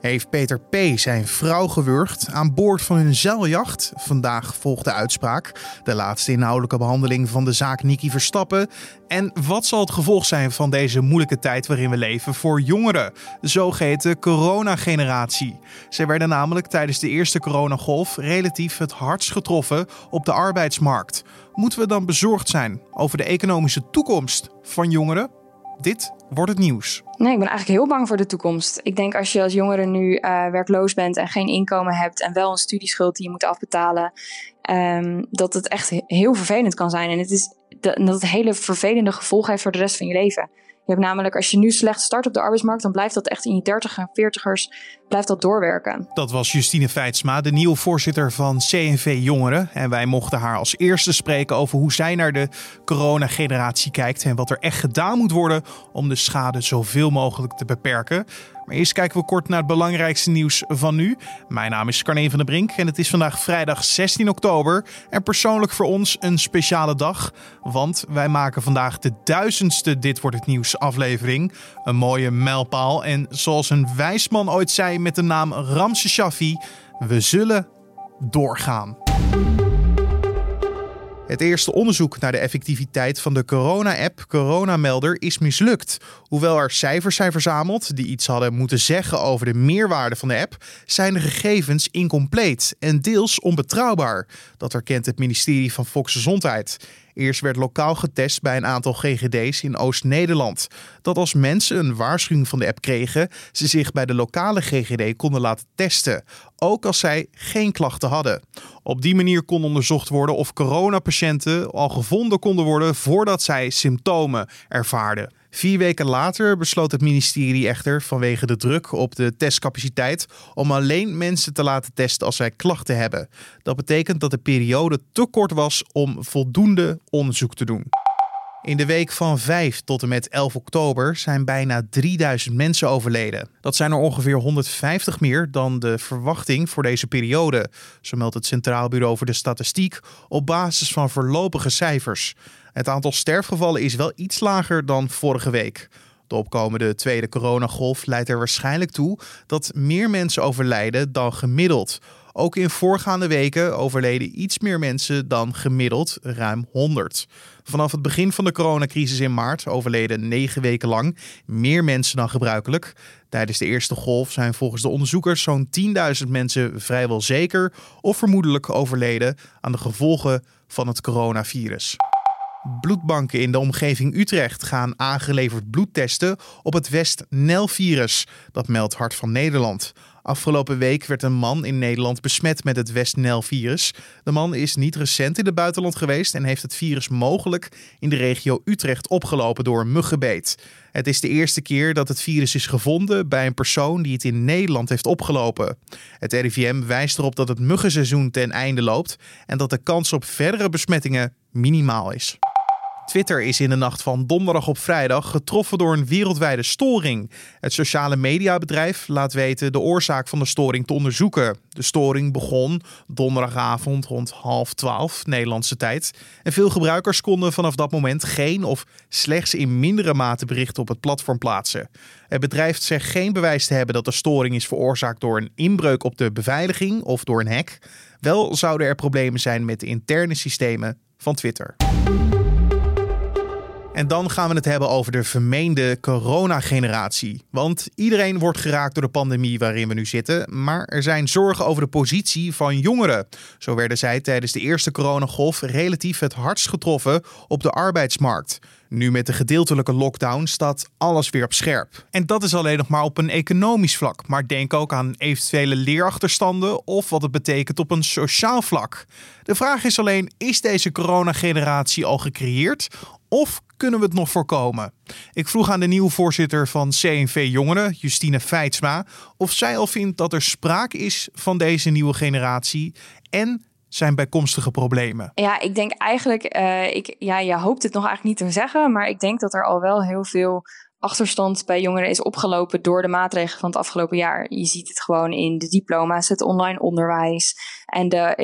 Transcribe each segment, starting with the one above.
Heeft Peter P. zijn vrouw gewurgd aan boord van hun zeiljacht? Vandaag volgt de uitspraak. De laatste inhoudelijke behandeling van de zaak Niki Verstappen. En wat zal het gevolg zijn van deze moeilijke tijd waarin we leven voor jongeren? De zogeheten coronageneratie. Zij werden namelijk tijdens de eerste coronagolf relatief het hardst getroffen op de arbeidsmarkt. Moeten we dan bezorgd zijn over de economische toekomst van jongeren? Dit wordt het nieuws. Nee, ik ben eigenlijk heel bang voor de toekomst. Ik denk als je als jongere nu uh, werkloos bent en geen inkomen hebt en wel een studieschuld die je moet afbetalen, um, dat het echt heel vervelend kan zijn. En het is dat het hele vervelende gevolg heeft voor de rest van je leven. Je hebt namelijk, als je nu slecht start op de arbeidsmarkt, dan blijft dat echt in je 30 en 40ers blijft dat doorwerken. Dat was Justine Feitsma, de nieuwe voorzitter van CNV Jongeren. En wij mochten haar als eerste spreken over hoe zij naar de coronageneratie kijkt en wat er echt gedaan moet worden om de schade zoveel mogelijk te beperken. Maar eerst kijken we kort naar het belangrijkste nieuws van nu. Mijn naam is Carne van der Brink en het is vandaag vrijdag 16 oktober. En persoonlijk voor ons een speciale dag, want wij maken vandaag de duizendste Dit Wordt Het Nieuws aflevering. Een mooie mijlpaal en zoals een wijsman ooit zei met de naam Ramse Shaffi, we zullen doorgaan. Het eerste onderzoek naar de effectiviteit van de corona-app Coronamelder is mislukt. Hoewel er cijfers zijn verzameld die iets hadden moeten zeggen over de meerwaarde van de app, zijn de gegevens incompleet en deels onbetrouwbaar. Dat erkent het ministerie van Volksgezondheid. Eerst werd lokaal getest bij een aantal GGD's in Oost-Nederland. Dat als mensen een waarschuwing van de app kregen, ze zich bij de lokale GGD konden laten testen, ook als zij geen klachten hadden. Op die manier kon onderzocht worden of coronapatiënten al gevonden konden worden voordat zij symptomen ervaarden. Vier weken later besloot het ministerie echter vanwege de druk op de testcapaciteit om alleen mensen te laten testen als zij klachten hebben. Dat betekent dat de periode te kort was om voldoende onderzoek te doen. In de week van 5 tot en met 11 oktober zijn bijna 3000 mensen overleden. Dat zijn er ongeveer 150 meer dan de verwachting voor deze periode, zo meldt het Centraal Bureau voor de Statistiek op basis van voorlopige cijfers. Het aantal sterfgevallen is wel iets lager dan vorige week. De opkomende tweede coronagolf leidt er waarschijnlijk toe dat meer mensen overlijden dan gemiddeld. Ook in voorgaande weken overleden iets meer mensen dan gemiddeld, ruim 100. Vanaf het begin van de coronacrisis in maart overleden negen weken lang meer mensen dan gebruikelijk. Tijdens de eerste golf zijn volgens de onderzoekers zo'n 10.000 mensen vrijwel zeker of vermoedelijk overleden aan de gevolgen van het coronavirus. Bloedbanken in de omgeving Utrecht gaan aangeleverd bloed testen op het West-Nel-virus. Dat meldt Hart van Nederland. Afgelopen week werd een man in Nederland besmet met het West-Nel-virus. De man is niet recent in het buitenland geweest en heeft het virus mogelijk in de regio Utrecht opgelopen door een muggenbeet. Het is de eerste keer dat het virus is gevonden bij een persoon die het in Nederland heeft opgelopen. Het RIVM wijst erop dat het muggenseizoen ten einde loopt en dat de kans op verdere besmettingen minimaal is. Twitter is in de nacht van donderdag op vrijdag getroffen door een wereldwijde storing. Het sociale mediabedrijf laat weten de oorzaak van de storing te onderzoeken. De storing begon donderdagavond rond half twaalf Nederlandse tijd. En veel gebruikers konden vanaf dat moment geen of slechts in mindere mate berichten op het platform plaatsen. Het bedrijf zegt geen bewijs te hebben dat de storing is veroorzaakt door een inbreuk op de beveiliging of door een hack. Wel zouden er problemen zijn met de interne systemen van Twitter. En dan gaan we het hebben over de vermeende coronageneratie. Want iedereen wordt geraakt door de pandemie waarin we nu zitten. Maar er zijn zorgen over de positie van jongeren. Zo werden zij tijdens de eerste coronagolf relatief het hardst getroffen op de arbeidsmarkt. Nu met de gedeeltelijke lockdown staat alles weer op scherp. En dat is alleen nog maar op een economisch vlak. Maar denk ook aan eventuele leerachterstanden of wat het betekent op een sociaal vlak. De vraag is alleen: is deze coronageneratie al gecreëerd? Of kunnen we het nog voorkomen? Ik vroeg aan de nieuwe voorzitter van CNV Jongeren, Justine Feitsma, of zij al vindt dat er sprake is van deze nieuwe generatie en zijn bijkomstige problemen? Ja, ik denk eigenlijk, uh, ik, ja, je hoopt het nog eigenlijk niet te zeggen, maar ik denk dat er al wel heel veel achterstand bij jongeren is opgelopen door de maatregelen van het afgelopen jaar. Je ziet het gewoon in de diploma's, het online onderwijs en de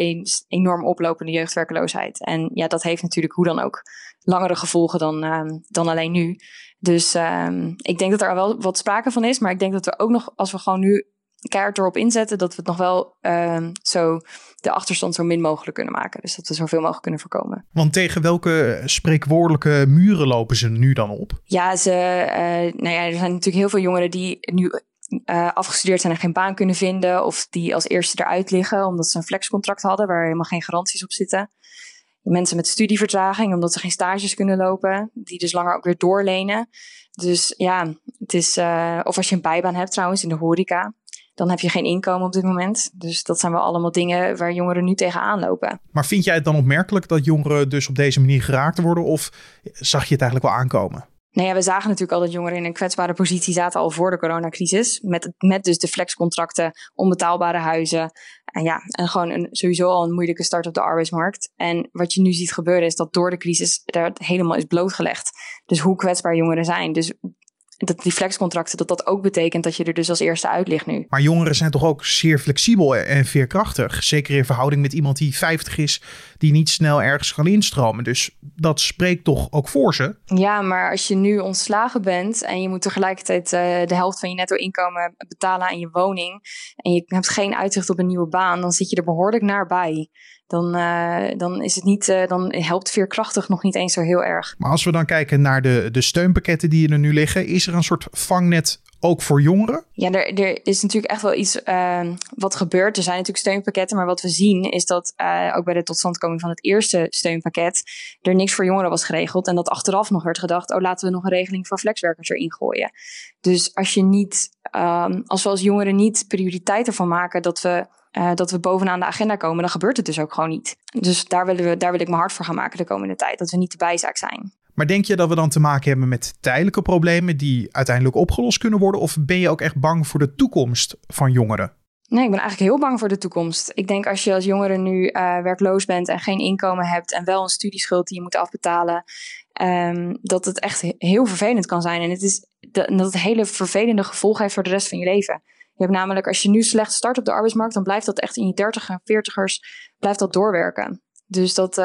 enorm oplopende jeugdwerkeloosheid. En ja, dat heeft natuurlijk hoe dan ook langere gevolgen dan, uh, dan alleen nu. Dus uh, ik denk dat er wel wat sprake van is, maar ik denk dat er ook nog, als we gewoon nu keihard erop inzetten dat we het nog wel uh, zo de achterstand zo min mogelijk kunnen maken. Dus dat we zoveel mogelijk kunnen voorkomen. Want tegen welke spreekwoordelijke muren lopen ze nu dan op? Ja, ze, nou ja, er zijn natuurlijk heel veel jongeren die nu uh, afgestudeerd zijn en geen baan kunnen vinden. Of die als eerste eruit liggen omdat ze een flexcontract hadden waar helemaal geen garanties op zitten. Mensen met studievertraging omdat ze geen stages kunnen lopen. Die dus langer ook weer doorlenen. Dus ja, het is, uh, of als je een bijbaan hebt trouwens in de horeca dan heb je geen inkomen op dit moment. Dus dat zijn wel allemaal dingen waar jongeren nu tegenaan lopen. Maar vind jij het dan opmerkelijk dat jongeren dus op deze manier geraakt worden? Of zag je het eigenlijk wel aankomen? Nou ja, we zagen natuurlijk al dat jongeren in een kwetsbare positie zaten al voor de coronacrisis. Met, met dus de flexcontracten, onbetaalbare huizen. En ja, en gewoon een, sowieso al een moeilijke start op de arbeidsmarkt. En wat je nu ziet gebeuren is dat door de crisis daar helemaal is blootgelegd. Dus hoe kwetsbaar jongeren zijn. Dus dat die flexcontracten, dat dat ook betekent dat je er dus als eerste uit ligt nu. Maar jongeren zijn toch ook zeer flexibel en veerkrachtig. Zeker in verhouding met iemand die 50 is, die niet snel ergens kan instromen. Dus dat spreekt toch ook voor ze? Ja, maar als je nu ontslagen bent en je moet tegelijkertijd uh, de helft van je netto inkomen betalen aan je woning. En je hebt geen uitzicht op een nieuwe baan, dan zit je er behoorlijk naar bij dan, uh, dan, is het niet, uh, dan helpt veerkrachtig nog niet eens zo heel erg. Maar als we dan kijken naar de, de steunpakketten die er nu liggen, is er een soort vangnet ook voor jongeren? Ja, er, er is natuurlijk echt wel iets uh, wat gebeurt. Er zijn natuurlijk steunpakketten, maar wat we zien is dat uh, ook bij de totstandkoming van het eerste steunpakket er niks voor jongeren was geregeld. En dat achteraf nog werd gedacht, oh laten we nog een regeling voor flexwerkers erin gooien. Dus als je niet, um, als we als jongeren niet prioriteit ervan maken dat we uh, dat we bovenaan de agenda komen, dan gebeurt het dus ook gewoon niet. Dus daar, willen we, daar wil ik me hard voor gaan maken de komende tijd. Dat we niet de bijzaak zijn. Maar denk je dat we dan te maken hebben met tijdelijke problemen die uiteindelijk opgelost kunnen worden? Of ben je ook echt bang voor de toekomst van jongeren? Nee, ik ben eigenlijk heel bang voor de toekomst. Ik denk als je als jongere nu uh, werkloos bent en geen inkomen hebt en wel een studieschuld die je moet afbetalen, um, dat het echt heel vervelend kan zijn. En het is dat het hele vervelende gevolg heeft voor de rest van je leven. Je hebt namelijk, als je nu slecht start op de arbeidsmarkt, dan blijft dat echt in je 30 en 40ers blijft dat doorwerken. Dus dat, um,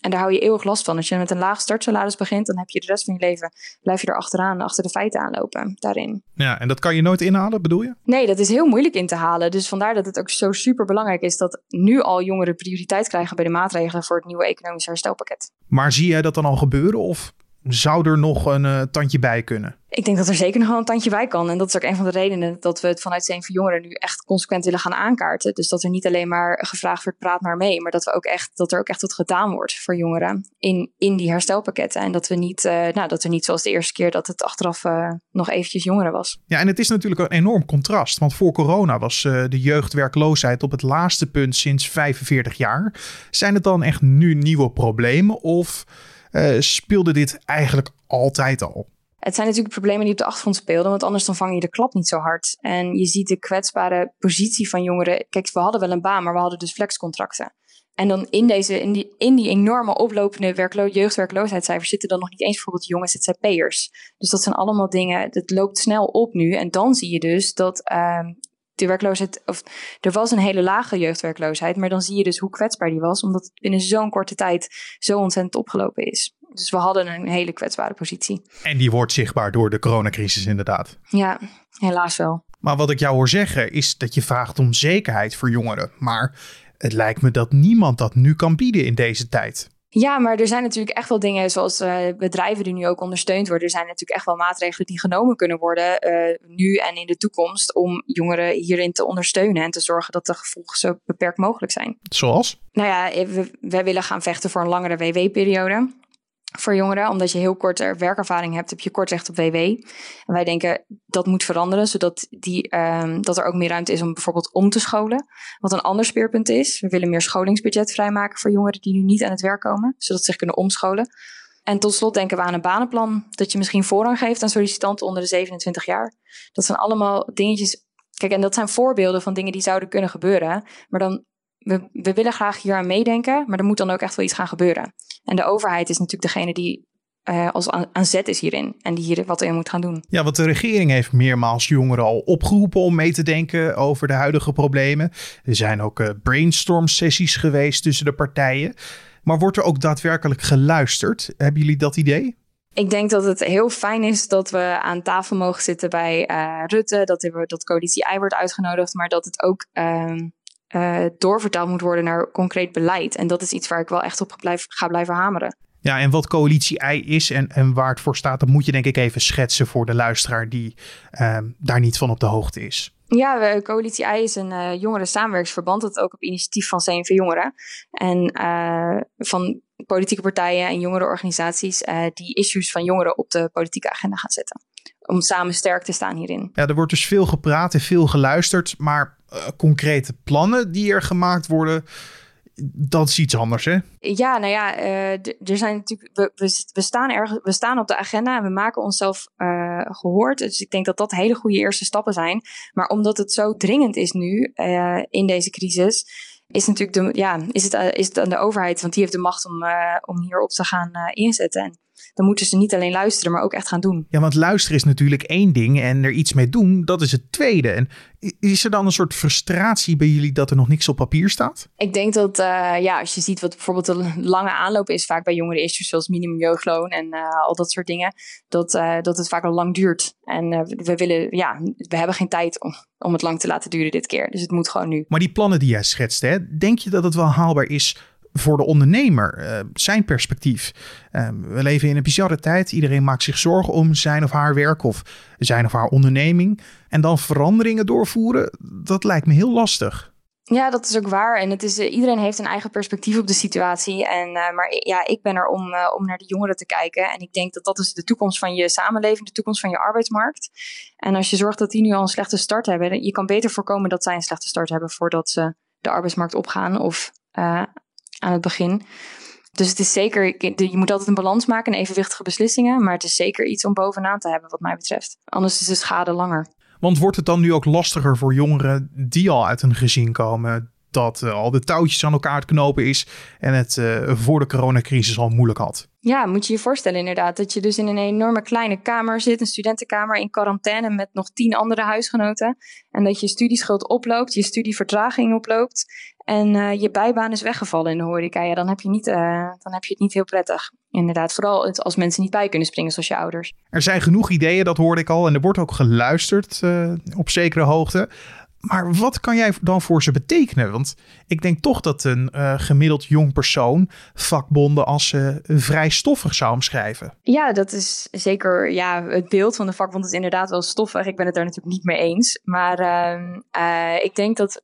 en daar hou je eeuwig last van. Als je met een laag startsalaris begint, dan heb je de rest van je leven, blijf je er achteraan, achter de feiten aanlopen daarin. Ja, en dat kan je nooit inhalen, bedoel je? Nee, dat is heel moeilijk in te halen. Dus vandaar dat het ook zo super belangrijk is dat nu al jongeren prioriteit krijgen bij de maatregelen voor het nieuwe economische herstelpakket. Maar zie jij dat dan al gebeuren of zou er nog een uh, tandje bij kunnen? Ik denk dat er zeker nog wel een tandje bij kan. En dat is ook een van de redenen dat we het vanuit Steen voor Jongeren nu echt consequent willen gaan aankaarten. Dus dat er niet alleen maar gevraagd wordt, praat maar mee. Maar dat, we ook echt, dat er ook echt wat gedaan wordt voor jongeren in, in die herstelpakketten. En dat we niet, uh, nou, dat we niet zoals de eerste keer dat het achteraf uh, nog eventjes jongeren was. Ja, en het is natuurlijk een enorm contrast. Want voor corona was uh, de jeugdwerkloosheid op het laatste punt sinds 45 jaar. Zijn het dan echt nu nieuwe problemen of speelde dit eigenlijk altijd al? Het zijn natuurlijk problemen die op de achtergrond speelden, want anders dan vang je de klap niet zo hard. En je ziet de kwetsbare positie van jongeren. Kijk, we hadden wel een baan, maar we hadden dus flexcontracten. En dan in, deze, in, die, in die enorme oplopende werklo jeugdwerkloosheidscijfers zitten dan nog niet eens bijvoorbeeld jonge ZZP'ers. Dus dat zijn allemaal dingen, dat loopt snel op nu. En dan zie je dus dat uh, de werkloosheid, of er was een hele lage jeugdwerkloosheid, maar dan zie je dus hoe kwetsbaar die was, omdat het binnen zo'n korte tijd zo ontzettend opgelopen is. Dus we hadden een hele kwetsbare positie. En die wordt zichtbaar door de coronacrisis inderdaad. Ja, helaas wel. Maar wat ik jou hoor zeggen is dat je vraagt om zekerheid voor jongeren. Maar het lijkt me dat niemand dat nu kan bieden in deze tijd. Ja, maar er zijn natuurlijk echt wel dingen zoals uh, bedrijven die nu ook ondersteund worden. Er zijn natuurlijk echt wel maatregelen die genomen kunnen worden uh, nu en in de toekomst om jongeren hierin te ondersteunen en te zorgen dat de gevolgen zo beperkt mogelijk zijn. Zoals? Nou ja, we, wij willen gaan vechten voor een langere WW-periode voor jongeren. Omdat je heel kort werkervaring hebt, heb je kort recht op WW. En wij denken dat moet veranderen, zodat die, um, dat er ook meer ruimte is om bijvoorbeeld om te scholen. Wat een ander speerpunt is. We willen meer scholingsbudget vrijmaken voor jongeren die nu niet aan het werk komen, zodat ze zich kunnen omscholen. En tot slot denken we aan een banenplan. Dat je misschien voorrang geeft aan sollicitanten onder de 27 jaar. Dat zijn allemaal dingetjes. Kijk, en dat zijn voorbeelden van dingen die zouden kunnen gebeuren. Maar dan we, we willen graag hier aan meedenken, maar er moet dan ook echt wel iets gaan gebeuren. En de overheid is natuurlijk degene die uh, als aan, aan, zet is hierin en die hier wat in moet gaan doen. Ja, want de regering heeft meermaals jongeren al opgeroepen om mee te denken over de huidige problemen. Er zijn ook uh, brainstorm sessies geweest tussen de partijen. Maar wordt er ook daadwerkelijk geluisterd? Hebben jullie dat idee? Ik denk dat het heel fijn is dat we aan tafel mogen zitten bij uh, Rutte, dat, we, dat coalitie I wordt uitgenodigd, maar dat het ook uh, uh, doorvertaald moet worden naar concreet beleid. En dat is iets waar ik wel echt op blijf, ga blijven hameren. Ja, en wat coalitie I is en, en waar het voor staat, dat moet je denk ik even schetsen voor de luisteraar die uh, daar niet van op de hoogte is. Ja, Coalitie I is een uh, jongeren samenwerksverband dat ook op initiatief van CNV Jongeren en uh, van politieke partijen en jongerenorganisaties uh, die issues van jongeren op de politieke agenda gaat zetten. Om samen sterk te staan hierin. Ja, er wordt dus veel gepraat en veel geluisterd, maar concrete plannen die er gemaakt worden, dat is iets anders, hè? Ja, nou ja, uh, er zijn natuurlijk. We, we, staan ergens, we staan op de agenda en we maken onszelf uh, gehoord. Dus ik denk dat dat hele goede eerste stappen zijn. Maar omdat het zo dringend is nu uh, in deze crisis, is natuurlijk de, ja, is het, is het aan de overheid, want die heeft de macht om, om hierop te gaan inzetten. En dan moeten ze niet alleen luisteren, maar ook echt gaan doen. Ja, want luisteren is natuurlijk één ding en er iets mee doen, dat is het tweede. En is er dan een soort frustratie bij jullie dat er nog niks op papier staat? Ik denk dat, uh, ja, als je ziet wat bijvoorbeeld de lange aanloop is, vaak bij jongere issues zoals minimumjeugdloon en uh, al dat soort dingen, dat, uh, dat het vaak al lang duurt. En we willen, ja, we hebben geen tijd om, om het lang te laten duren dit keer. Dus het moet gewoon nu. Maar die plannen die jij schetst, hè, denk je dat het wel haalbaar is voor de ondernemer, uh, zijn perspectief. Uh, we leven in een bizarre tijd. Iedereen maakt zich zorgen om zijn of haar werk of zijn of haar onderneming. En dan veranderingen doorvoeren, dat lijkt me heel lastig. Ja, dat is ook waar. En het is, uh, iedereen heeft een eigen perspectief op de situatie. En, maar ja, ik ben er om, om naar de jongeren te kijken. En ik denk dat dat is de toekomst van je samenleving, de toekomst van je arbeidsmarkt. En als je zorgt dat die nu al een slechte start hebben, je kan beter voorkomen dat zij een slechte start hebben voordat ze de arbeidsmarkt opgaan of aan het begin. Dus het is zeker, je moet altijd een balans maken en evenwichtige beslissingen. Maar het is zeker iets om bovenaan te hebben, wat mij betreft. Anders is de schade langer. Want wordt het dan nu ook lastiger voor jongeren die al uit een gezin komen? Dat uh, al de touwtjes aan elkaar te knopen is en het uh, voor de coronacrisis al moeilijk had. Ja, moet je je voorstellen inderdaad. Dat je dus in een enorme kleine kamer zit, een studentenkamer in quarantaine met nog tien andere huisgenoten. En dat je studieschuld oploopt, je studievertraging oploopt. En uh, je bijbaan is weggevallen in de horeca. Ja, dan heb, je niet, uh, dan heb je het niet heel prettig. Inderdaad, vooral als mensen niet bij kunnen springen zoals je ouders. Er zijn genoeg ideeën, dat hoorde ik al. En er wordt ook geluisterd uh, op zekere hoogte. Maar wat kan jij dan voor ze betekenen? Want ik denk toch dat een uh, gemiddeld jong persoon vakbonden als uh, vrij stoffig zou omschrijven. Ja, dat is zeker. Ja, het beeld van de vakbond is inderdaad wel stoffig. Ik ben het daar natuurlijk niet mee eens. Maar uh, ik denk dat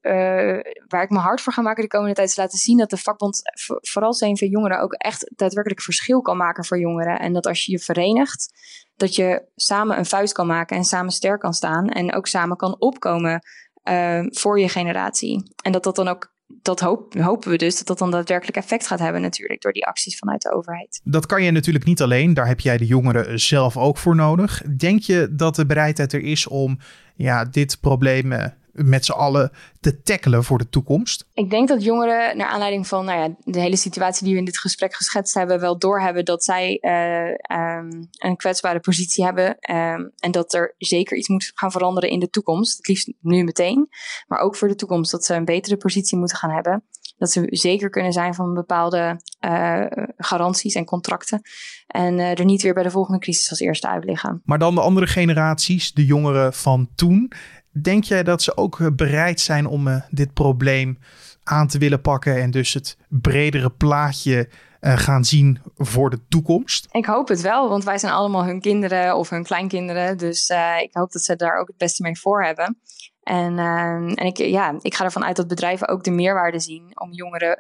waar ik me hard voor ga maken de komende tijd is laten zien dat de vakbond, vooral CNV Jongeren, ook echt daadwerkelijk verschil kan maken voor jongeren. En dat als je je verenigt, dat je samen een vuist kan maken en samen sterk kan staan. En ook samen kan opkomen uh, voor je generatie. En dat dat dan ook dat hopen we dus dat dat dan daadwerkelijk effect gaat hebben natuurlijk door die acties vanuit de overheid. Dat kan je natuurlijk niet alleen, daar heb jij de jongeren zelf ook voor nodig. Denk je dat de bereidheid er is om ja, dit probleem eh, met z'n allen te tackelen voor de toekomst? Ik denk dat jongeren, naar aanleiding van nou ja, de hele situatie die we in dit gesprek geschetst hebben, wel doorhebben dat zij uh, um, een kwetsbare positie hebben. Um, en dat er zeker iets moet gaan veranderen in de toekomst. Het liefst nu meteen. Maar ook voor de toekomst. Dat ze een betere positie moeten gaan hebben. Dat ze zeker kunnen zijn van bepaalde uh, garanties en contracten. En uh, er niet weer bij de volgende crisis als eerste uit liggen. Maar dan de andere generaties, de jongeren van toen. Denk jij dat ze ook eh, bereid zijn om uh, dit probleem aan te willen pakken en dus het bredere plaatje uh, gaan zien voor de toekomst? Ik hoop het wel, want wij zijn allemaal hun kinderen of hun kleinkinderen. Dus ik hoop dat ze daar ook het beste mee voor hebben. En, en ik, ja, ik ga ervan uit dat bedrijven ook de meerwaarde zien om jongeren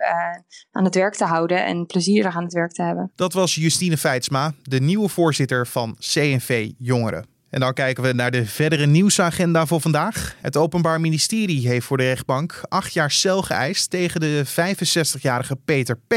aan het werk te houden en plezierig aan het werk te hebben. Dat was Justine Feitsma, de nieuwe voorzitter van CNV Jongeren. En dan kijken we naar de verdere nieuwsagenda voor vandaag. Het Openbaar Ministerie heeft voor de rechtbank acht jaar cel geëist tegen de 65-jarige Peter P.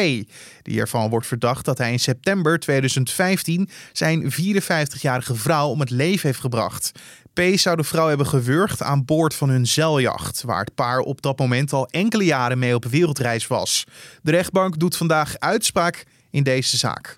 Die ervan wordt verdacht dat hij in september 2015 zijn 54-jarige vrouw om het leven heeft gebracht. P. zou de vrouw hebben gewurgd aan boord van hun zeiljacht, waar het paar op dat moment al enkele jaren mee op wereldreis was. De rechtbank doet vandaag uitspraak in deze zaak.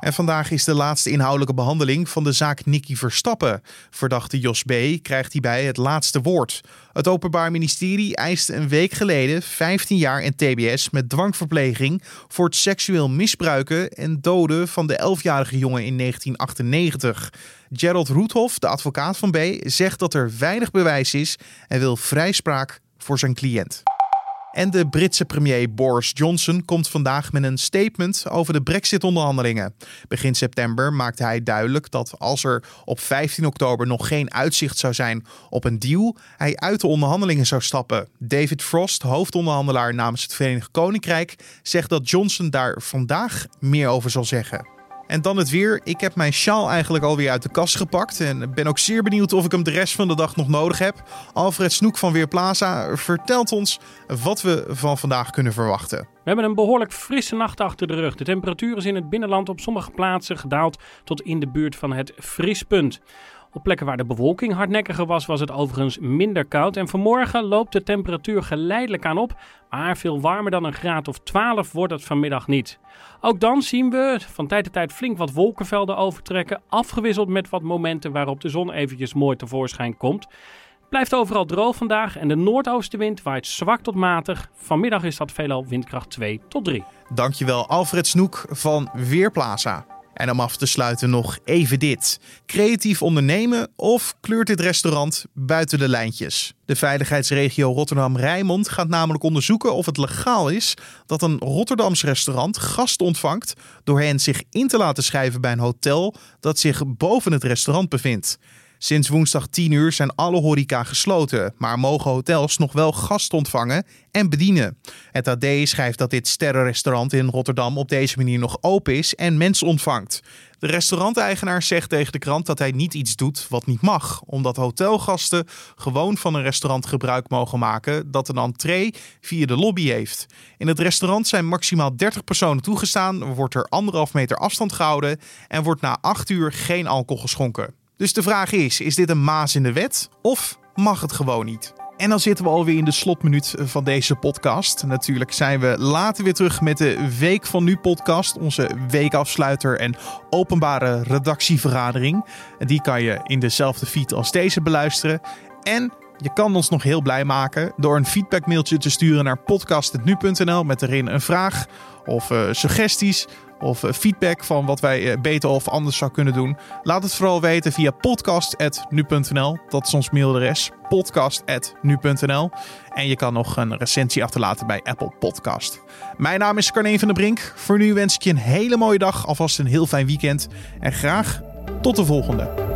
En vandaag is de laatste inhoudelijke behandeling van de zaak Nicky Verstappen. Verdachte Jos B. krijgt hierbij het laatste woord. Het Openbaar Ministerie eiste een week geleden 15 jaar en TBS met dwangverpleging voor het seksueel misbruiken en doden van de 11-jarige jongen in 1998. Gerald Roethoff, de advocaat van B., zegt dat er weinig bewijs is en wil vrijspraak voor zijn cliënt. En de Britse premier Boris Johnson komt vandaag met een statement over de Brexit-onderhandelingen. Begin september maakte hij duidelijk dat als er op 15 oktober nog geen uitzicht zou zijn op een deal, hij uit de onderhandelingen zou stappen. David Frost, hoofdonderhandelaar namens het Verenigd Koninkrijk, zegt dat Johnson daar vandaag meer over zal zeggen. En dan het weer. Ik heb mijn sjaal eigenlijk alweer uit de kast gepakt. En ben ook zeer benieuwd of ik hem de rest van de dag nog nodig heb. Alfred Snoek van Weerplaza vertelt ons wat we van vandaag kunnen verwachten. We hebben een behoorlijk frisse nacht achter de rug. De temperatuur is in het binnenland op sommige plaatsen gedaald tot in de buurt van het vriespunt. Op plekken waar de bewolking hardnekkiger was, was het overigens minder koud. En vanmorgen loopt de temperatuur geleidelijk aan op, maar veel warmer dan een graad of 12 wordt het vanmiddag niet. Ook dan zien we van tijd tot tijd flink wat wolkenvelden overtrekken, afgewisseld met wat momenten waarop de zon eventjes mooi tevoorschijn komt. Het blijft overal droog vandaag en de noordoostenwind waait zwak tot matig. Vanmiddag is dat veelal windkracht 2 tot 3. Dankjewel Alfred Snoek van Weerplaza. En om af te sluiten nog even dit. Creatief ondernemen of kleurt dit restaurant buiten de lijntjes? De veiligheidsregio Rotterdam-Rijnmond gaat namelijk onderzoeken of het legaal is dat een Rotterdams restaurant gasten ontvangt door hen zich in te laten schrijven bij een hotel dat zich boven het restaurant bevindt. Sinds woensdag 10 uur zijn alle horeca gesloten, maar mogen hotels nog wel gasten ontvangen en bedienen. Het AD schrijft dat dit sterrenrestaurant in Rotterdam op deze manier nog open is en mensen ontvangt. De restauranteigenaar zegt tegen de krant dat hij niet iets doet wat niet mag, omdat hotelgasten gewoon van een restaurant gebruik mogen maken dat een entree via de lobby heeft. In het restaurant zijn maximaal 30 personen toegestaan, wordt er anderhalf meter afstand gehouden en wordt na 8 uur geen alcohol geschonken. Dus de vraag is: is dit een maas in de wet of mag het gewoon niet? En dan zitten we alweer in de slotminuut van deze podcast. Natuurlijk zijn we later weer terug met de Week van Nu podcast. Onze weekafsluiter en openbare redactievergadering. Die kan je in dezelfde feed als deze beluisteren. En je kan ons nog heel blij maken door een feedbackmailtje te sturen naar podcast.nu.nl met erin een vraag of uh, suggesties of eh, feedback van wat wij eh, beter of anders zou kunnen doen. Laat het vooral weten via podcast.nu.nl. Dat is ons mailadres. podcast.nu.nl. En je kan nog een recensie achterlaten bij Apple Podcast. Mijn naam is Carne van der Brink. Voor nu wens ik je een hele mooie dag, alvast een heel fijn weekend. En graag tot de volgende.